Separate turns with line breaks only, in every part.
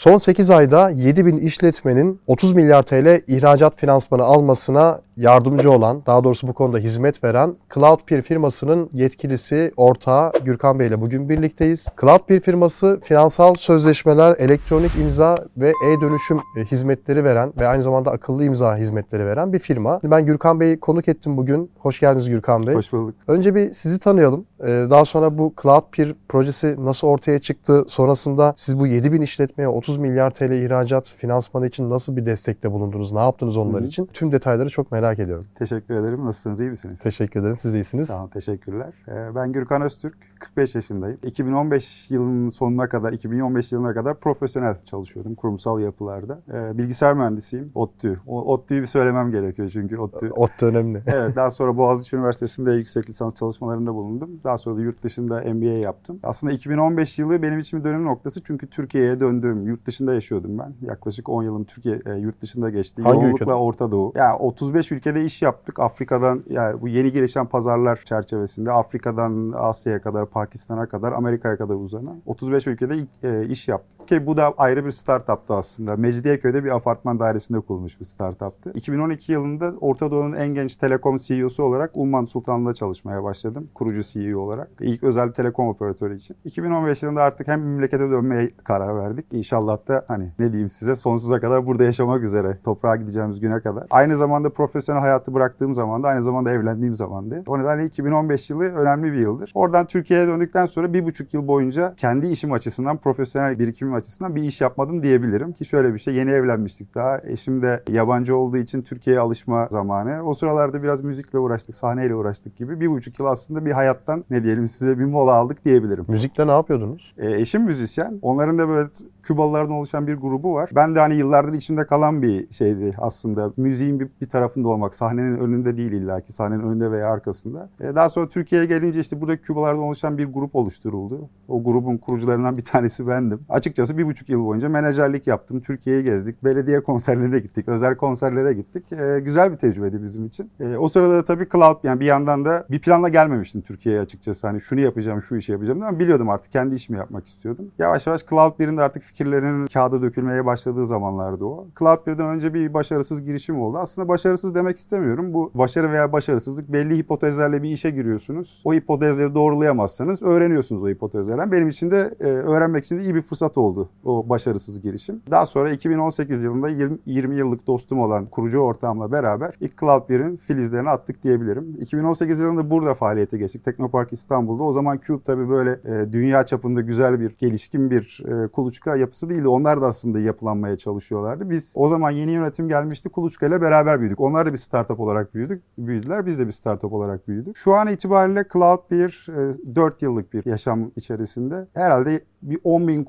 Son 8 ayda 7000 işletmenin 30 milyar TL ihracat finansmanı almasına yardımcı olan, daha doğrusu bu konuda hizmet veren Cloudpeer firmasının yetkilisi, ortağı Gürkan Bey ile bugün birlikteyiz. Cloudpeer firması finansal sözleşmeler, elektronik imza ve e-dönüşüm e, hizmetleri veren ve aynı zamanda akıllı imza hizmetleri veren bir firma. Ben Gürkan Bey'i konuk ettim bugün. Hoş geldiniz Gürkan Bey.
Hoş bulduk.
Önce bir sizi tanıyalım. Ee, Daha sonra bu Cloudpeer projesi nasıl ortaya çıktı? Sonrasında siz bu 7000 işletmeye 30 milyar TL ihracat finansmanı için nasıl bir destekte bulundunuz? Ne yaptınız onlar
hı.
için? Tüm detayları çok merak ediyorum.
Teşekkür ederim. Nasılsınız? İyi misiniz?
Teşekkür ederim. Siz de iyisiniz.
Sağ olun. Teşekkürler. Ee, Ben Gürkan Öztürk. 45 yaşındayım. 2015 yılının sonuna kadar, 2015 yılına kadar profesyonel çalışıyordum kurumsal yapılarda. Ee, Bilgisayar mühendisiyim. ODTÜ. O ODTÜ'yü bir söylemem gerekiyor çünkü ODTÜ.
Da önemli.
Evet, daha sonra Boğaziçi Üniversitesi'nde yüksek lisans çalışmalarında bulundum. Daha sonra da yurt dışında MBA yaptım. Aslında 2015 yılı benim için bir dönüm noktası çünkü Türkiye'ye döndüm. Yurt dışında yaşıyordum ben. Yaklaşık 10 yılım Türkiye e, yurt dışında geçti.
Hangi
Yoğunlukla
ülkede?
Orta Doğu. Ya 35 ülkede iş yaptık. Afrika'dan yani bu yeni gelişen pazarlar çerçevesinde Afrika'dan Asya'ya kadar, Pakistan'a kadar, Amerika'ya kadar uzanan 35 ülkede e, iş yaptık. Ki bu da ayrı bir startuptı aslında. Mecidiyeköy'de bir apartman dairesinde kurulmuş bir startuptı. 2012 yılında Orta Doğu'nun en genç telekom CEO'su olarak Umman Sultan'la çalışmaya başladım. Kurucu CEO olarak. İlk özel telekom operatörü için. 2015 yılında artık hem memlekete dönmeye karar verdik. İnşallah da hani ne diyeyim size sonsuza kadar burada yaşamak üzere. Toprağa gideceğimiz güne kadar. Aynı zamanda profesyonel hayatı bıraktığım zaman da aynı zamanda evlendiğim zamandı. O nedenle 2015 yılı önemli bir yıldır. Oradan Türkiye'ye döndükten sonra bir buçuk yıl boyunca kendi işim açısından, profesyonel birikimim açısından bir iş yapmadım diyebilirim. Ki şöyle bir şey yeni evlenmiştik daha. Eşim de yabancı olduğu için Türkiye'ye alışma zamanı. O sıralarda biraz müzikle uğraştık, sahneyle uğraştık gibi. Bir buçuk yıl aslında bir hayattan ne diyelim size bir mola aldık diyebilirim.
Müzikle ne yapıyordunuz?
E, eşim müzisyen. Onların da böyle Kübalılardan oluşan bir grubu var. Ben de hani yıllardır içimde kalan bir şeydi aslında. Müziğin bir, bir tarafında olmak. Sahnenin önünde değil illaki. Sahnenin önünde veya arkasında. E, daha sonra Türkiye'ye gelince işte burada Kübalardan oluşan bir grup oluşturuldu. O grubun kurucularından bir tanesi bendim. Açıkçası bir buçuk yıl boyunca menajerlik yaptım. Türkiye'yi gezdik. Belediye konserlerine gittik. Özel konserlere gittik. E, güzel bir tecrübeydi bizim için. E, o sırada da tabii Cloud yani bir yandan da bir planla gelmemiştim Türkiye'ye açıkçası. Hani şunu yapacağım, şu işi yapacağım. Ama biliyordum artık kendi işimi yapmak istiyordum. Yavaş yavaş Cloud 1'in de artık fikirlerinin kağıda dökülmeye başladığı zamanlardı o. Cloud 1'den önce bir başarısız girişim oldu. Aslında başarısız demek istemiyorum. Bu başarı veya başarısızlık belli hipotezlerle bir işe giriyorsunuz. O hipotezleri doğrulayamazsanız öğreniyorsunuz o hipotezlerden. Benim için de e, öğrenmek için de iyi bir fırsat oldu o başarısız girişim. Daha sonra 2018 yılında 20, 20 yıllık dostum olan kurucu ortağımla beraber ilk Cloud 1'in filizlerini attık diyebilirim. 2018 yılında burada faaliyete geçtik. Teknopark İstanbul'da. O zaman Cube tabii böyle e, dünya çapında güzel bir, gelişkin bir e, kuluçka yapısı değildi. Onlar da aslında yapılanmaya çalışıyorlardı. Biz o zaman yeni yönetim gelmişti. Kuluçka ile beraber büyüdük. Onlar da bir startup olarak büyüdük. Büyüdüler. Biz de bir startup olarak büyüdük. Şu an itibariyle Cloud 1 e, 4 yıllık bir yaşam içerisinde. Herhalde bir 10 bin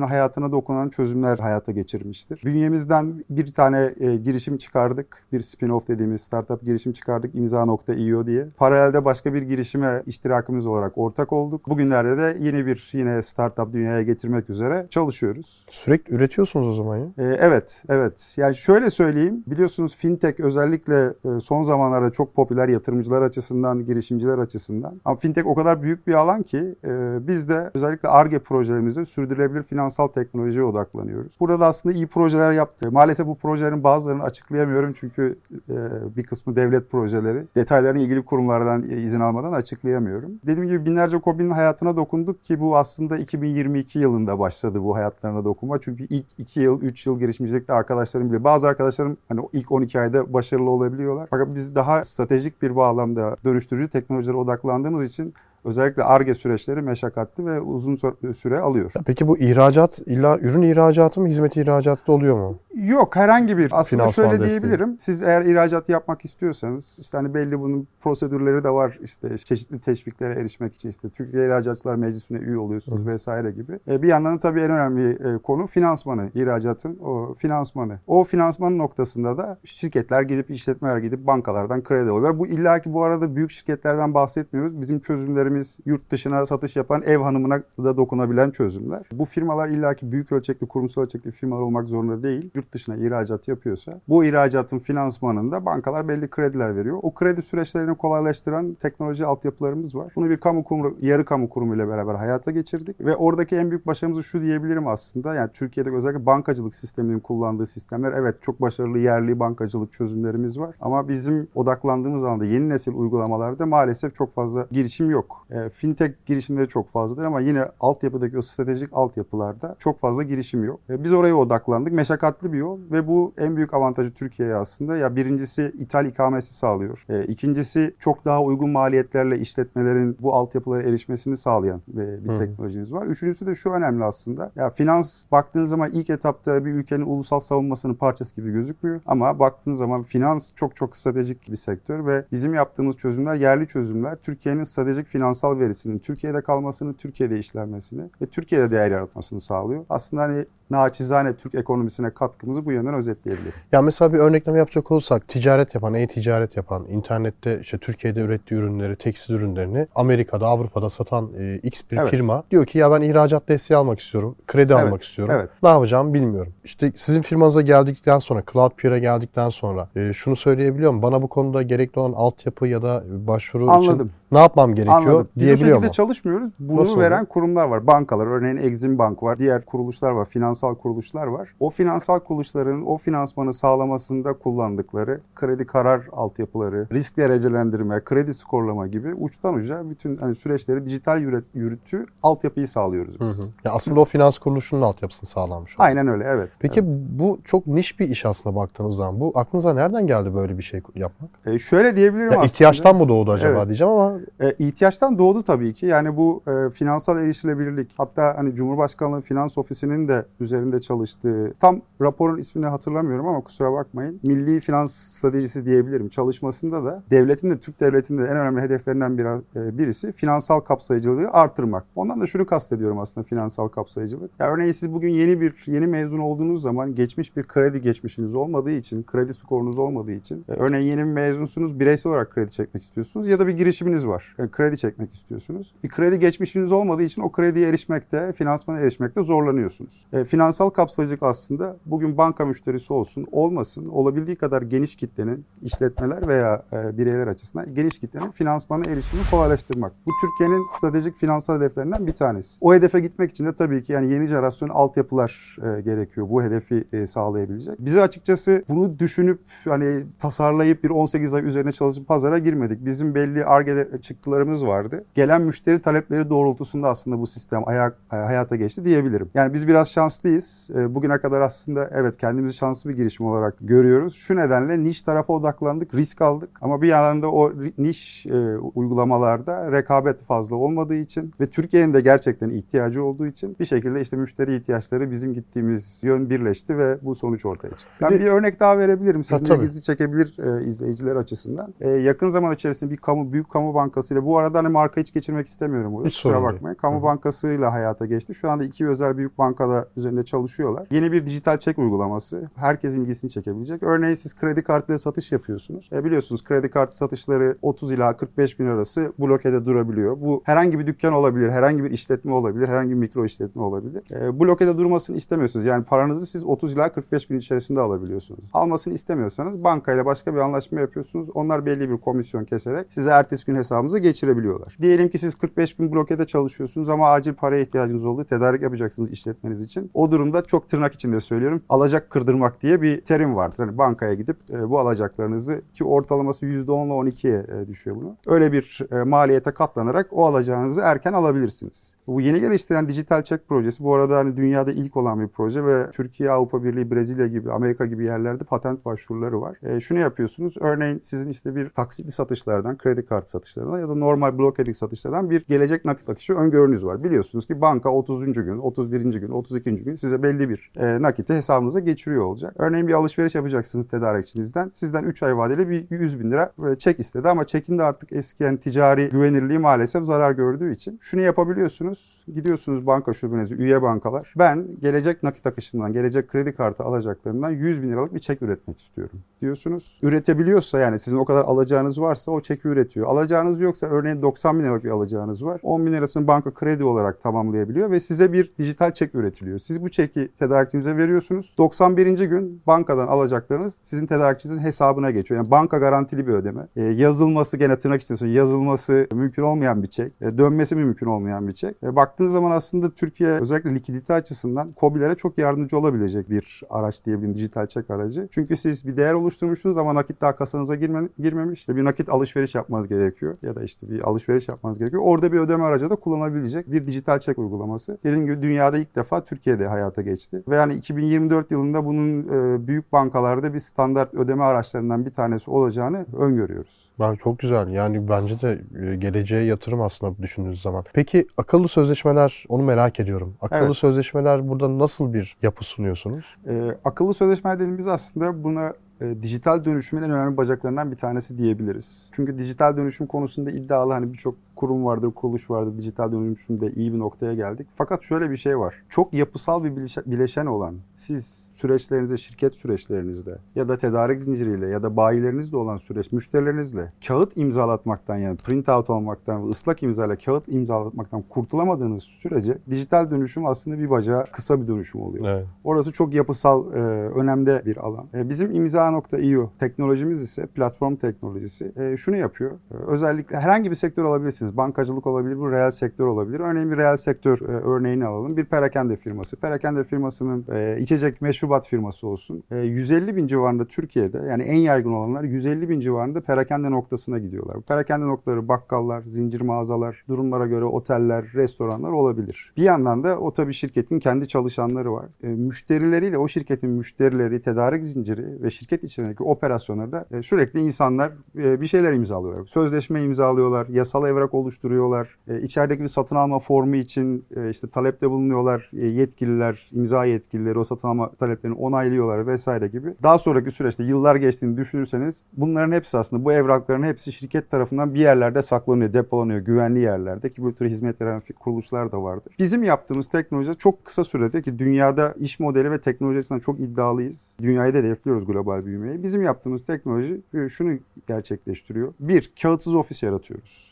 Kobin hayatına dokunan çözümler hayata geçirmiştir. Bünyemizden bir tane e, girişim çıkardık. Bir spin-off dediğimiz startup girişim çıkardık imza.io diye. Paralelde başka bir girişime iştirakımız olarak ortak olduk. Bugünlerde de yeni bir yine startup dünyaya getirmek üzere çalışıyoruz.
Sürekli üretiyorsunuz o zaman ya.
Ee, evet, evet. Yani şöyle söyleyeyim. Biliyorsunuz fintech özellikle e, son zamanlarda çok popüler yatırımcılar açısından, girişimciler açısından. Ama fintech o kadar büyük bir alan ki e, biz de özellikle ARGE projelerimizde sürdürülebilir finansal teknolojiye odaklanıyoruz. Burada da aslında iyi projeler yaptık. Maalesef bu projelerin bazılarını açıklayamıyorum çünkü e, bir kısmı devlet projeleri. Detaylarını ilgili kurumlardan e, izin almadan açıklayamıyorum. Dediğim gibi binlerce KOBİ'nin hayatına dokunduk ki bu aslında 2022 yılında başladı bu hayatlarına dokunma. Çünkü ilk 2 yıl, 3 yıl girişimcilikte arkadaşlarım bilir. Bazı arkadaşlarım hani ilk 12 ayda başarılı olabiliyorlar. Fakat biz daha stratejik bir bağlamda dönüştürücü teknolojilere odaklandığımız için özellikle ARGE süreçleri meşakkatli ve uzun süre alıyor.
Peki bu ihracat illa ürün ihracatı mı hizmet ihracatı da oluyor mu?
Yok herhangi bir. Aslında
Finansman
şöyle
desteği.
diyebilirim. Siz eğer ihracat yapmak istiyorsanız işte hani belli bunun prosedürleri de var. İşte çeşitli teşviklere erişmek için işte Türkiye İhracatçılar Meclisi'ne üye oluyorsunuz vesaire gibi. E, bir yandan da tabii en önemli e, konu finansmanı, ihracatın o finansmanı. O finansmanın noktasında da şirketler gidip işletmeler gidip bankalardan kredi alıyorlar. Bu illaki bu arada büyük şirketlerden bahsetmiyoruz. Bizim çözümlerimiz yurt dışına satış yapan ev hanımına da dokunabilen çözümler. Bu firmalar illaki büyük ölçekli, kurumsal ölçekli firmalar olmak zorunda değil. Yurt dışına ihracat yapıyorsa bu ihracatın finansmanında bankalar belli krediler veriyor. O kredi süreçlerini kolaylaştıran teknoloji altyapılarımız var. Bunu bir kamu kurumu, yarı kamu kurumu ile beraber hayata geçirdik ve oradaki en büyük başarımızı şu diyebilirim aslında. Yani Türkiye'de özellikle bankacılık sisteminin kullandığı sistemler evet çok başarılı yerli bankacılık çözümlerimiz var ama bizim odaklandığımız alanda yeni nesil uygulamalarda maalesef çok fazla girişim yok. E, fintech girişimleri çok fazladır ama yine altyapıdaki o stratejik altyapılarda çok fazla girişim yok. E, biz oraya odaklandık. Meşakkatli bir yol ve bu en büyük avantajı Türkiye'ye aslında. Ya birincisi ithal ikamesi sağlıyor. E, ikincisi çok daha uygun maliyetlerle işletmelerin bu altyapılara erişmesini sağlayan e, bir
hı.
teknolojiniz var. Üçüncüsü de şu önemli aslında. Ya finans baktığın zaman ilk etapta bir ülkenin ulusal savunmasının parçası gibi gözükmüyor. Ama baktığın zaman finans çok çok stratejik bir sektör ve bizim yaptığımız çözümler yerli çözümler. Türkiye'nin stratejik finansal verisinin Türkiye'de kalmasını, Türkiye'de işlenmesini ve Türkiye'de değer yaratmasını sağlıyor. Aslında hani naçizane Türk ekonomisine katkımızı bu yönden özetleyebilirim.
Ya mesela bir örnekleme yapacak olursak ticaret yapan, e-ticaret yapan, internette işte Türkiye'de ürettiği ürünleri, tekstil ürünlerini Amerika'da, Avrupa'da satan e, X bir
Evet.
firma diyor ki ya ben ihracat desteği almak istiyorum, kredi
Evet,
almak istiyorum.
evet.
Ne yapacağımı bilmiyorum. İşte sizin firmanıza geldikten sonra, Cloudpeer'e geldikten sonra e, şunu söyleyebiliyor mu? Bana bu konuda gerekli olan altyapı ya da başvuru için
Anladım.
Ne yapmam gerekiyor
Anladım. Biz o
diyebiliyor
şekilde
mu?
çalışmıyoruz. Bunu
Nasıl
veren
oluyor?
kurumlar var. Bankalar, örneğin Exim Bank var. Diğer kuruluşlar var. Finansal kuruluşlar var. O finansal kuruluşların o finansmanı sağlamasında kullandıkları kredi karar altyapıları, risk derecelendirme, kredi skorlama gibi uçtan uca bütün hani süreçleri dijital yürüt, yürütü altyapıyı sağlıyoruz
Hı
biz.
hı. Ya aslında o finans kuruluşunun altyapısını sağlanmış. oluyor.
Aynen öyle evet.
Peki bu çok niş bir iş aslında baktığınız zaman. Bu aklınıza nereden geldi böyle bir şey yapmak?
Ee, şöyle diyebilirim
Ya
aslında.
ihtiyaçtan mı doğdu acaba
Evet.
diyeceğim ama
E, ihtiyaçtan doğdu tabii ki. Yani bu e, finansal erişilebilirlik hatta hani Cumhurbaşkanlığı Finans Ofisi'nin de üzerinde çalıştığı tam raporun ismini hatırlamıyorum ama kusura bakmayın. Milli Finans Stratejisi diyebilirim. Çalışmasında da devletin de Türk devletinin de en önemli hedeflerinden biraz, e, birisi finansal kapsayıcılığı artırmak. Ondan da şunu kastediyorum aslında finansal kapsayıcılık. Ya örneğin siz bugün yeni bir yeni mezun olduğunuz zaman geçmiş bir kredi geçmişiniz olmadığı için, kredi skorunuz olmadığı için e, örneğin yeni bir mezunsunuz, bireysel olarak kredi çekmek istiyorsunuz ya da bir girişiminiz var. Yani kredi çekmek istiyorsunuz. Bir kredi geçmişiniz olmadığı için o krediye erişmekte, finansmana erişmekte zorlanıyorsunuz. E, finansal kapsayıcılık aslında bugün banka müşterisi olsun, olmasın, olabildiği kadar geniş kitlenin, işletmeler veya e, bireyler açısından geniş kitlenin finansmana erişimini kolaylaştırmak. Bu Türkiye'nin stratejik finansal hedeflerinden bir tanesi. O hedefe gitmek için de tabii ki yani yeni jenerasyon altyapılar e, gerekiyor bu hedefi e, sağlayabilecek. Bize açıkçası bunu düşünüp hani tasarlayıp bir 18 ay üzerine çalışıp pazara girmedik. Bizim belli ARGE çıktılarımız vardı. Gelen müşteri talepleri doğrultusunda aslında bu sistem ayak, e, hayata geçti diyebilirim. Yani biz biraz şanslıyız. E, Bugüne kadar aslında evet kendimizi şanslı bir girişim olarak görüyoruz. Şu nedenle niş tarafa odaklandık, risk aldık. Ama bir yandan da o niş e, uygulamalarda rekabet fazla olmadığı için ve Türkiye'nin de gerçekten ihtiyacı olduğu için bir şekilde işte müşteri ihtiyaçları bizim gittiğimiz yön birleşti ve bu sonuç ortaya çıktı. Ben
Bir de-
bir örnek daha verebilirim. Sizin
tabii.
ilginizi çekebilir e, izleyiciler açısından. E, yakın zaman içerisinde bir kamu büyük kamu bankasıyla bu arada hani marka hiç geçirmek istemiyorum burada.
Hiç
Kusura bakmayın. Kamu
Hı hı.
bankasıyla hayata geçti. Şu anda iki özel büyük bankada üzerinde çalışıyorlar. Yeni bir dijital çek uygulaması. Herkesin ilgisini çekebilecek. Örneğin siz kredi kartıyla satış yapıyorsunuz. E, biliyorsunuz kredi kartı satışları 30 ila 45 gün arası blokede durabiliyor. Bu herhangi bir dükkan olabilir, herhangi bir işletme olabilir, herhangi bir mikro işletme olabilir. E, blokede durmasını istemiyorsunuz. Yani paranızı siz 30 ila 45 gün içerisinde alabiliyorsunuz. Almasını istemiyorsanız bankayla başka bir anlaşma yapıyorsunuz. Onlar belli bir komisyon keserek size ertesi gün hesabınıza geçirebiliyorlar. Diyelim ki siz 45 gün blokede çalışıyorsunuz ama acil paraya ihtiyacınız oldu. Tedarik yapacaksınız işletmeniz için. O durumda çok tırnak içinde söylüyorum. Alacak kırdırmak diye bir terim vardır. Hani bankaya gidip e, bu alacaklarınızı ki ortalaması %10 ile 12'ye e, düşüyor bunu. Öyle bir e, maliyete katlanarak o alacağınızı erken alabilirsiniz. Bu yeni geliştiren dijital çek projesi bu arada hani dünyada ilk olan bir proje ve Türkiye, Avrupa Birliği, Brezilya gibi, Amerika gibi yerlerde patent başvuruları var. E, şunu yapıyorsunuz. Örneğin sizin işte bir taksitli satışlardan, kredi kartı satışlarından ya da normal blokedik satışlardan bir gelecek nakit akışı öngörünüz var. Biliyorsunuz ki banka 30. gün, 31. gün, 32. gün size belli bir e, nakiti hesabınıza geçiriyor olacak. Örneğin bir alışveriş yapacaksınız tedarikçinizden. Sizden 3 ay vadeli bir 100 bin lira e, çek istedi ama çekin de artık eskiyen ticari güvenirliği maalesef zarar gördüğü için şunu yapabiliyorsunuz. Yapıyorsunuz? Gidiyorsunuz banka şubenize, üye bankalar. Ben gelecek nakit akışından, gelecek kredi kartı alacaklarından 100 bin liralık bir çek üretmek istiyorum diyorsunuz. Üretebiliyorsa yani sizin o kadar alacağınız varsa o çeki üretiyor. Alacağınız yoksa örneğin 90 bin liralık bir alacağınız var. 10 bin lirasını banka kredi olarak tamamlayabiliyor ve size bir dijital çek üretiliyor. Siz bu çeki tedarikçinize veriyorsunuz. 91. gün bankadan alacaklarınız sizin tedarikçinizin hesabına geçiyor. Yani banka garantili bir ödeme. E, yazılması gene tırnak içinde yazılması mümkün olmayan bir çek. E, dönmesi mümkün olmayan bir çek. E, baktığınız zaman aslında Türkiye özellikle likidite açısından COBİ'lere çok yardımcı olabilecek bir araç diyebilirim dijital çek aracı. Çünkü siz bir değer oluşturmuşsunuz ama nakit daha kasanıza girme, girmemiş. Bir nakit alışveriş yapmanız gerekiyor ya da işte bir alışveriş yapmanız gerekiyor. Orada bir ödeme aracı da kullanabilecek bir dijital çek uygulaması. Dediğim gibi dünyada ilk defa Türkiye'de hayata geçti. Ve yani 2024 yılında bunun e, büyük bankalarda bir standart ödeme araçlarından bir tanesi olacağını öngörüyoruz.
Ben çok güzel. Yani bence de e, geleceğe yatırım aslında düşündüğünüz zaman. Peki akıllı sözleşmeler onu merak ediyorum. Akıllı
Evet.
sözleşmeler burada nasıl bir yapı sunuyorsunuz?
E, akıllı sözleşmeler dediğimiz aslında buna e, dijital dönüşümün en önemli bacaklarından bir tanesi diyebiliriz. Çünkü dijital dönüşüm konusunda iddialı hani birçok kurum vardır, kuruluş vardır. Dijital dönüşümde iyi bir noktaya geldik. Fakat şöyle bir şey var. Çok yapısal bir bileşen- olan siz süreçlerinizde, şirket süreçlerinizde ya da tedarik zinciriyle ya da bayilerinizle olan süreç, müşterilerinizle kağıt imzalatmaktan yani print out olmaktan, ıslak imzayla kağıt imzalatmaktan kurtulamadığınız sürece dijital dönüşüm aslında bir bacağı kısa bir dönüşüm oluyor.
Evet.
Orası çok yapısal, e, önemde bir alan. E, bizim imza.io teknolojimiz ise platform teknolojisi. E, şunu yapıyor. E, özellikle herhangi bir sektör alabilirsiniz. Bankacılık olabilir, bu reel sektör olabilir. Örneğin bir reel sektör e, örneğini alalım. Bir perakende firması. Perakende firmasının e, içecek meşrubat firması olsun. E, 150 bin civarında Türkiye'de yani en yaygın olanlar 150 bin civarında perakende noktasına gidiyorlar. Bu perakende noktaları bakkallar, zincir mağazalar, durumlara göre oteller, restoranlar olabilir. Bir yandan da o tabii şirketin kendi çalışanları var. E, müşterileriyle o şirketin müşterileri, tedarik zinciri ve şirket içindeki operasyonlarda e, sürekli insanlar e, bir şeyler imzalıyorlar. Sözleşme imzalıyorlar, yasal evrak oluşturuyorlar. E, içerideki bir satın alma formu için e, işte talepte bulunuyorlar. E, yetkililer, imza yetkilileri o satın alma taleplerini onaylıyorlar vesaire gibi. Daha sonraki süreçte yıllar geçtiğini düşünürseniz bunların hepsi aslında bu evrakların hepsi şirket tarafından bir yerlerde saklanıyor, depolanıyor güvenli yerlerde ki bu tür hizmet veren kuruluşlar da vardır. Bizim yaptığımız teknoloji çok kısa sürede ki dünyada iş modeli ve teknoloji açısından çok iddialıyız. Dünyayı da hedefliyoruz global büyümeyi. Bizim yaptığımız teknoloji e, şunu gerçekleştiriyor. Bir, kağıtsız ofis yaratıyoruz.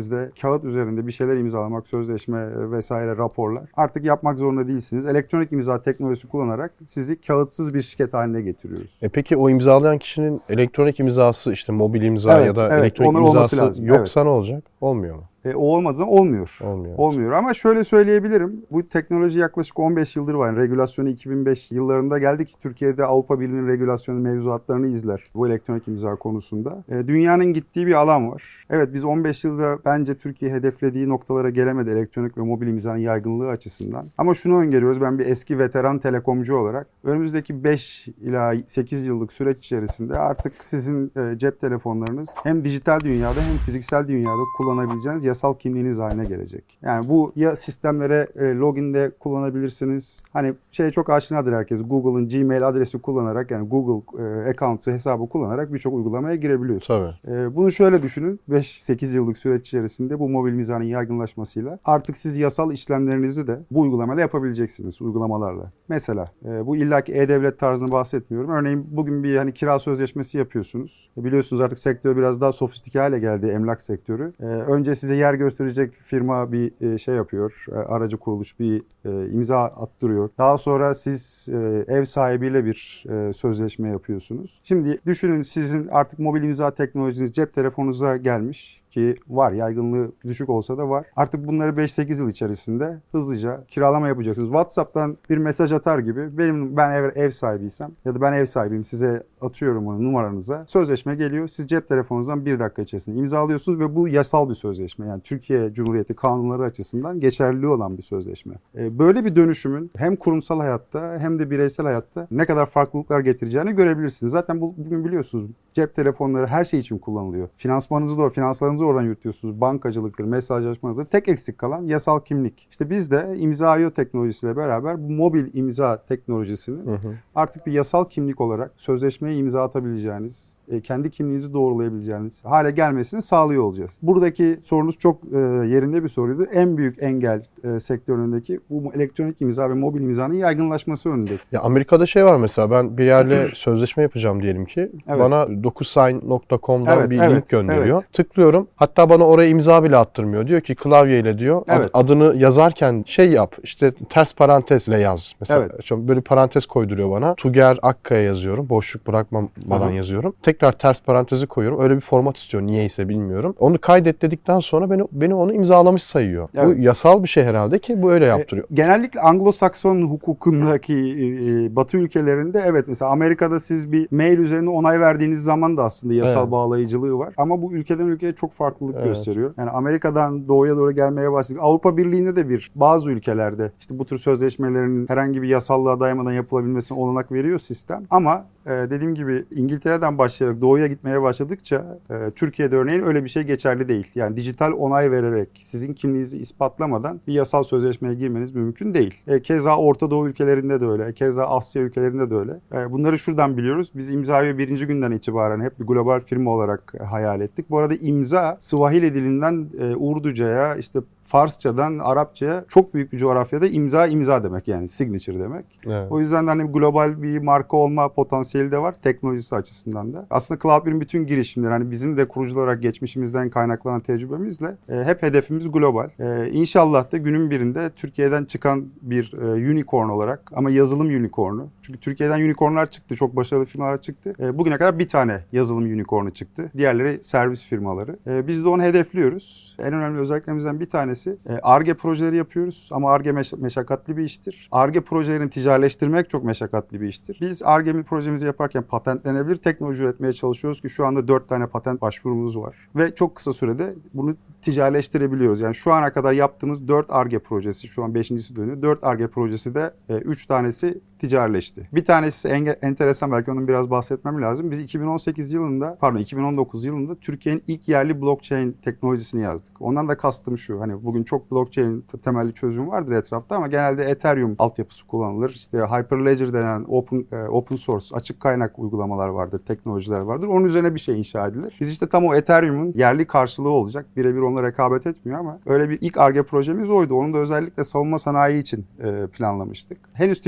Ofisinizde kağıt üzerinde bir şeyler imzalamak, sözleşme e, vesaire raporlar artık yapmak zorunda değilsiniz. Elektronik imza teknolojisi kullanarak sizi kağıtsız bir şirket haline getiriyoruz.
E peki o imzalayan kişinin elektronik imzası işte mobil imza
Evet,
ya da
evet.
elektronik imzası yoksa ne olacak? Olmuyor mu?
E, o olmadığı zaman olmuyor.
Olmuyor.
Olmuyor ama şöyle söyleyebilirim. Bu teknoloji yaklaşık 15 yıldır var. Yani regülasyonu 2005 yıllarında geldik. Türkiye'de Avrupa Birliği'nin regülasyonu mevzuatlarını izler bu elektronik imza konusunda. E, dünyanın gittiği bir alan var. Evet biz 15 yılda bence Türkiye hedeflediği noktalara gelemedi elektronik ve mobil imzanın yaygınlığı açısından. Ama şunu öngörüyoruz. Ben bir eski veteran telekomcu olarak önümüzdeki 5 ila 8 yıllık süreç içerisinde artık sizin e, cep telefonlarınız hem dijital dünyada hem fiziksel dünyada kullanabileceğiniz yasal kimliğiniz haline gelecek. Yani bu ya sistemlere e, login'de kullanabilirsiniz. Hani şey çok aşinadır herkes. Google'ın Gmail adresi kullanarak yani Google e, account'u hesabı kullanarak birçok uygulamaya girebiliyorsunuz.
Tabii.
E, bunu şöyle düşünün. 5-8 yıllık süreç içerisinde bu mobil mizanın yaygınlaşmasıyla artık siz yasal işlemlerinizi de bu uygulamayla yapabileceksiniz uygulamalarla. Mesela e, bu illaki e-devlet tarzını bahsetmiyorum. Örneğin bugün bir hani kira sözleşmesi yapıyorsunuz. E, biliyorsunuz artık sektör biraz daha sofistike hale geldi emlak sektörü. E, önce size yer gösterecek firma bir e, şey yapıyor. E, aracı kuruluş bir e, imza attırıyor. Daha sonra siz ev sahibiyle bir sözleşme yapıyorsunuz. Şimdi düşünün sizin artık mobil imza teknolojiniz cep telefonunuza gelmiş ki var yaygınlığı düşük olsa da var. Artık bunları 5-8 yıl içerisinde hızlıca kiralama yapacaksınız. WhatsApp'tan bir mesaj atar gibi benim ben ev, ev sahibiysem ya da ben ev sahibiyim size atıyorum onu numaranıza. Sözleşme geliyor. Siz cep telefonunuzdan bir dakika içerisinde imzalıyorsunuz ve bu yasal bir sözleşme. Yani Türkiye Cumhuriyeti kanunları açısından geçerli olan bir sözleşme. Ee, Böyle bir dönüşümün hem kurumsal hayatta hem de bireysel hayatta ne kadar farklılıklar getireceğini görebilirsiniz. Zaten bu, bugün biliyorsunuz cep telefonları her şey için kullanılıyor. Finansmanınızı da finanslarınızı oradan yürütüyorsunuz. Bankacılıktır, mesajlaşmanızdır. Tek eksik kalan yasal kimlik. İşte biz de imza.io teknolojisiyle beraber bu mobil imza teknolojisini
Hı hı.
artık bir yasal kimlik olarak sözleşmeye imza atabileceğiniz, kendi kimliğinizi doğrulayabileceğiniz hale gelmesini sağlıyor olacağız. Buradaki sorunuz çok e, yerinde bir soruydu. En büyük engel e, sektöründeki bu elektronik imza ve mobil imzanın yaygınlaşması önünde.
Ya Amerika'da şey var mesela ben bir yerle sözleşme yapacağım diyelim ki.
Evet.
Bana dokusign.com'dan
Evet,
bir
evet,
link gönderiyor.
evet.
Tıklıyorum. Hatta bana oraya imza bile attırmıyor. Diyor ki klavyeyle diyor.
Evet.
Adını yazarken şey yap. işte ters parantezle yaz. Mesela
Evet.
böyle parantez koyduruyor bana. Tuger Akkaya yazıyorum. Boşluk bırakmadan
Aha.
yazıyorum. Tekrar ters parantezi koyuyorum. Öyle bir format istiyor. Niyeyse bilmiyorum. Onu kaydet dedikten sonra beni beni onu imzalamış sayıyor.
Evet.
Bu yasal bir şey herhalde ki bu öyle yaptırıyor.
E, Genellikle Anglo-Sakson hukukundaki e, Batı ülkelerinde evet mesela Amerika'da siz bir mail üzerine onay verdiğiniz zaman da aslında yasal
Evet.
bağlayıcılığı var. Ama bu ülkeden ülkeye çok farklılık
Evet.
gösteriyor. Yani Amerika'dan doğuya doğru gelmeye başladık. Avrupa Birliği'nde de bir bazı ülkelerde işte bu tür sözleşmelerin herhangi bir yasallığa dayanmadan yapılabilmesine olanak veriyor sistem. Ama e, dediğim gibi İngiltere'den başlayarak doğuya gitmeye başladıkça e, Türkiye'de örneğin öyle bir şey geçerli değil. Yani dijital onay vererek sizin kimliğinizi ispatlamadan bir yasal sözleşmeye girmeniz mümkün değil. E, keza Orta Doğu ülkelerinde de öyle. Keza Asya ülkelerinde de öyle. E, bunları şuradan biliyoruz. Biz imzayı birinci günden itibaren hep bir global firma olarak e, hayal ettik. Bu arada imza Swahili dilinden e, Urduca'ya işte Farsçadan Arapçaya çok büyük bir coğrafyada imza imza demek yani signature demek.
Evet.
O yüzden de hani global bir marka olma potansiyeli de var teknolojisi açısından da. Aslında Cloud1'in bütün girişimleri hani bizim de kurucular olarak geçmişimizden kaynaklanan tecrübemizle e, hep hedefimiz global. E, inşallah da günün birinde Türkiye'den çıkan bir e, unicorn olarak ama yazılım unicornu. Çünkü Türkiye'den unicornlar çıktı. Çok başarılı firmalar çıktı. E, bugüne kadar bir tane yazılım unicornu çıktı. Diğerleri servis firmaları. E, biz de onu hedefliyoruz. En önemli özelliklerimizden bir tanesi ARGE projeleri yapıyoruz ama ARGE meş- meşakkatli bir iştir. ARGE projelerini ticaretleştirmek çok meşakkatli bir iştir. Biz ARGE projemizi yaparken patentlenebilir teknoloji üretmeye çalışıyoruz ki şu anda 4 tane patent başvurumuz var. Ve çok kısa sürede bunu ticaretleştirebiliyoruz. Yani şu ana kadar yaptığımız 4 ARGE projesi, şu an 5.si dönüyor. 4 ARGE projesi de 3 tanesi ticaretleşti. Bir tanesi enge- enteresan belki onun biraz bahsetmem lazım. Biz 2018 yılında, pardon 2019 yılında Türkiye'nin ilk yerli blockchain teknolojisini yazdık. Ondan da kastım şu. Hani bugün çok blockchain te- temelli çözüm vardır etrafta ama genelde Ethereum altyapısı kullanılır. İşte Hyperledger denen open e, open source açık kaynak uygulamalar vardır, teknolojiler vardır. Onun üzerine bir şey inşa edilir. Biz işte tam o Ethereum'un yerli karşılığı olacak. Birebir onunla rekabet etmiyor ama öyle bir ilk ARGE projemiz oydu. Onu da özellikle savunma sanayi için e, planlamıştık. Henüz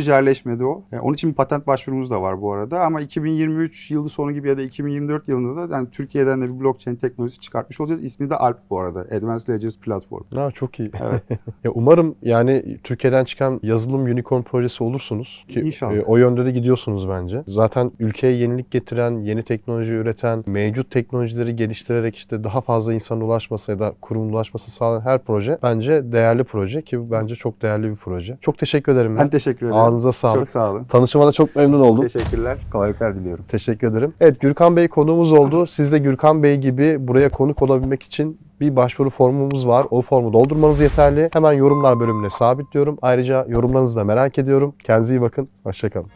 ticaretleşmedi o. E, onun için bir patent başvurumuz da var bu arada ama 2023 yılı sonu gibi ya da 2024 yılında da yani Türkiye'den de bir blockchain teknolojisi çıkartmış olacağız. İsmi de Alp bu arada. Advanced Ledgers Platform.
Ha, çok iyi.
Evet.
ya umarım yani Türkiye'den çıkan yazılım unicorn projesi olursunuz ki
İnşallah.
e, o yönde de gidiyorsunuz bence. Zaten ülkeye yenilik getiren, yeni teknoloji üreten, mevcut teknolojileri geliştirerek işte daha fazla insana ulaşması ya da kurumun ulaşması sağlayan her proje bence değerli proje ki bence çok değerli bir proje. Çok teşekkür ederim.
Ben teşekkür ederim.
Ağzınıza sağlık.
Çok sağ olun.
Tanışmama da çok memnun oldum.
Teşekkürler. Kolaylıklar diliyorum.
Teşekkür ederim. Evet Gürkan Bey konuğumuz oldu. Siz de Gürkan Bey gibi buraya konuk olabilmek için bir başvuru formumuz var. O formu doldurmanız yeterli. Hemen yorumlar bölümüne sabitliyorum. Ayrıca yorumlarınızı da merak ediyorum. Kendinize iyi bakın. Hoşçakalın.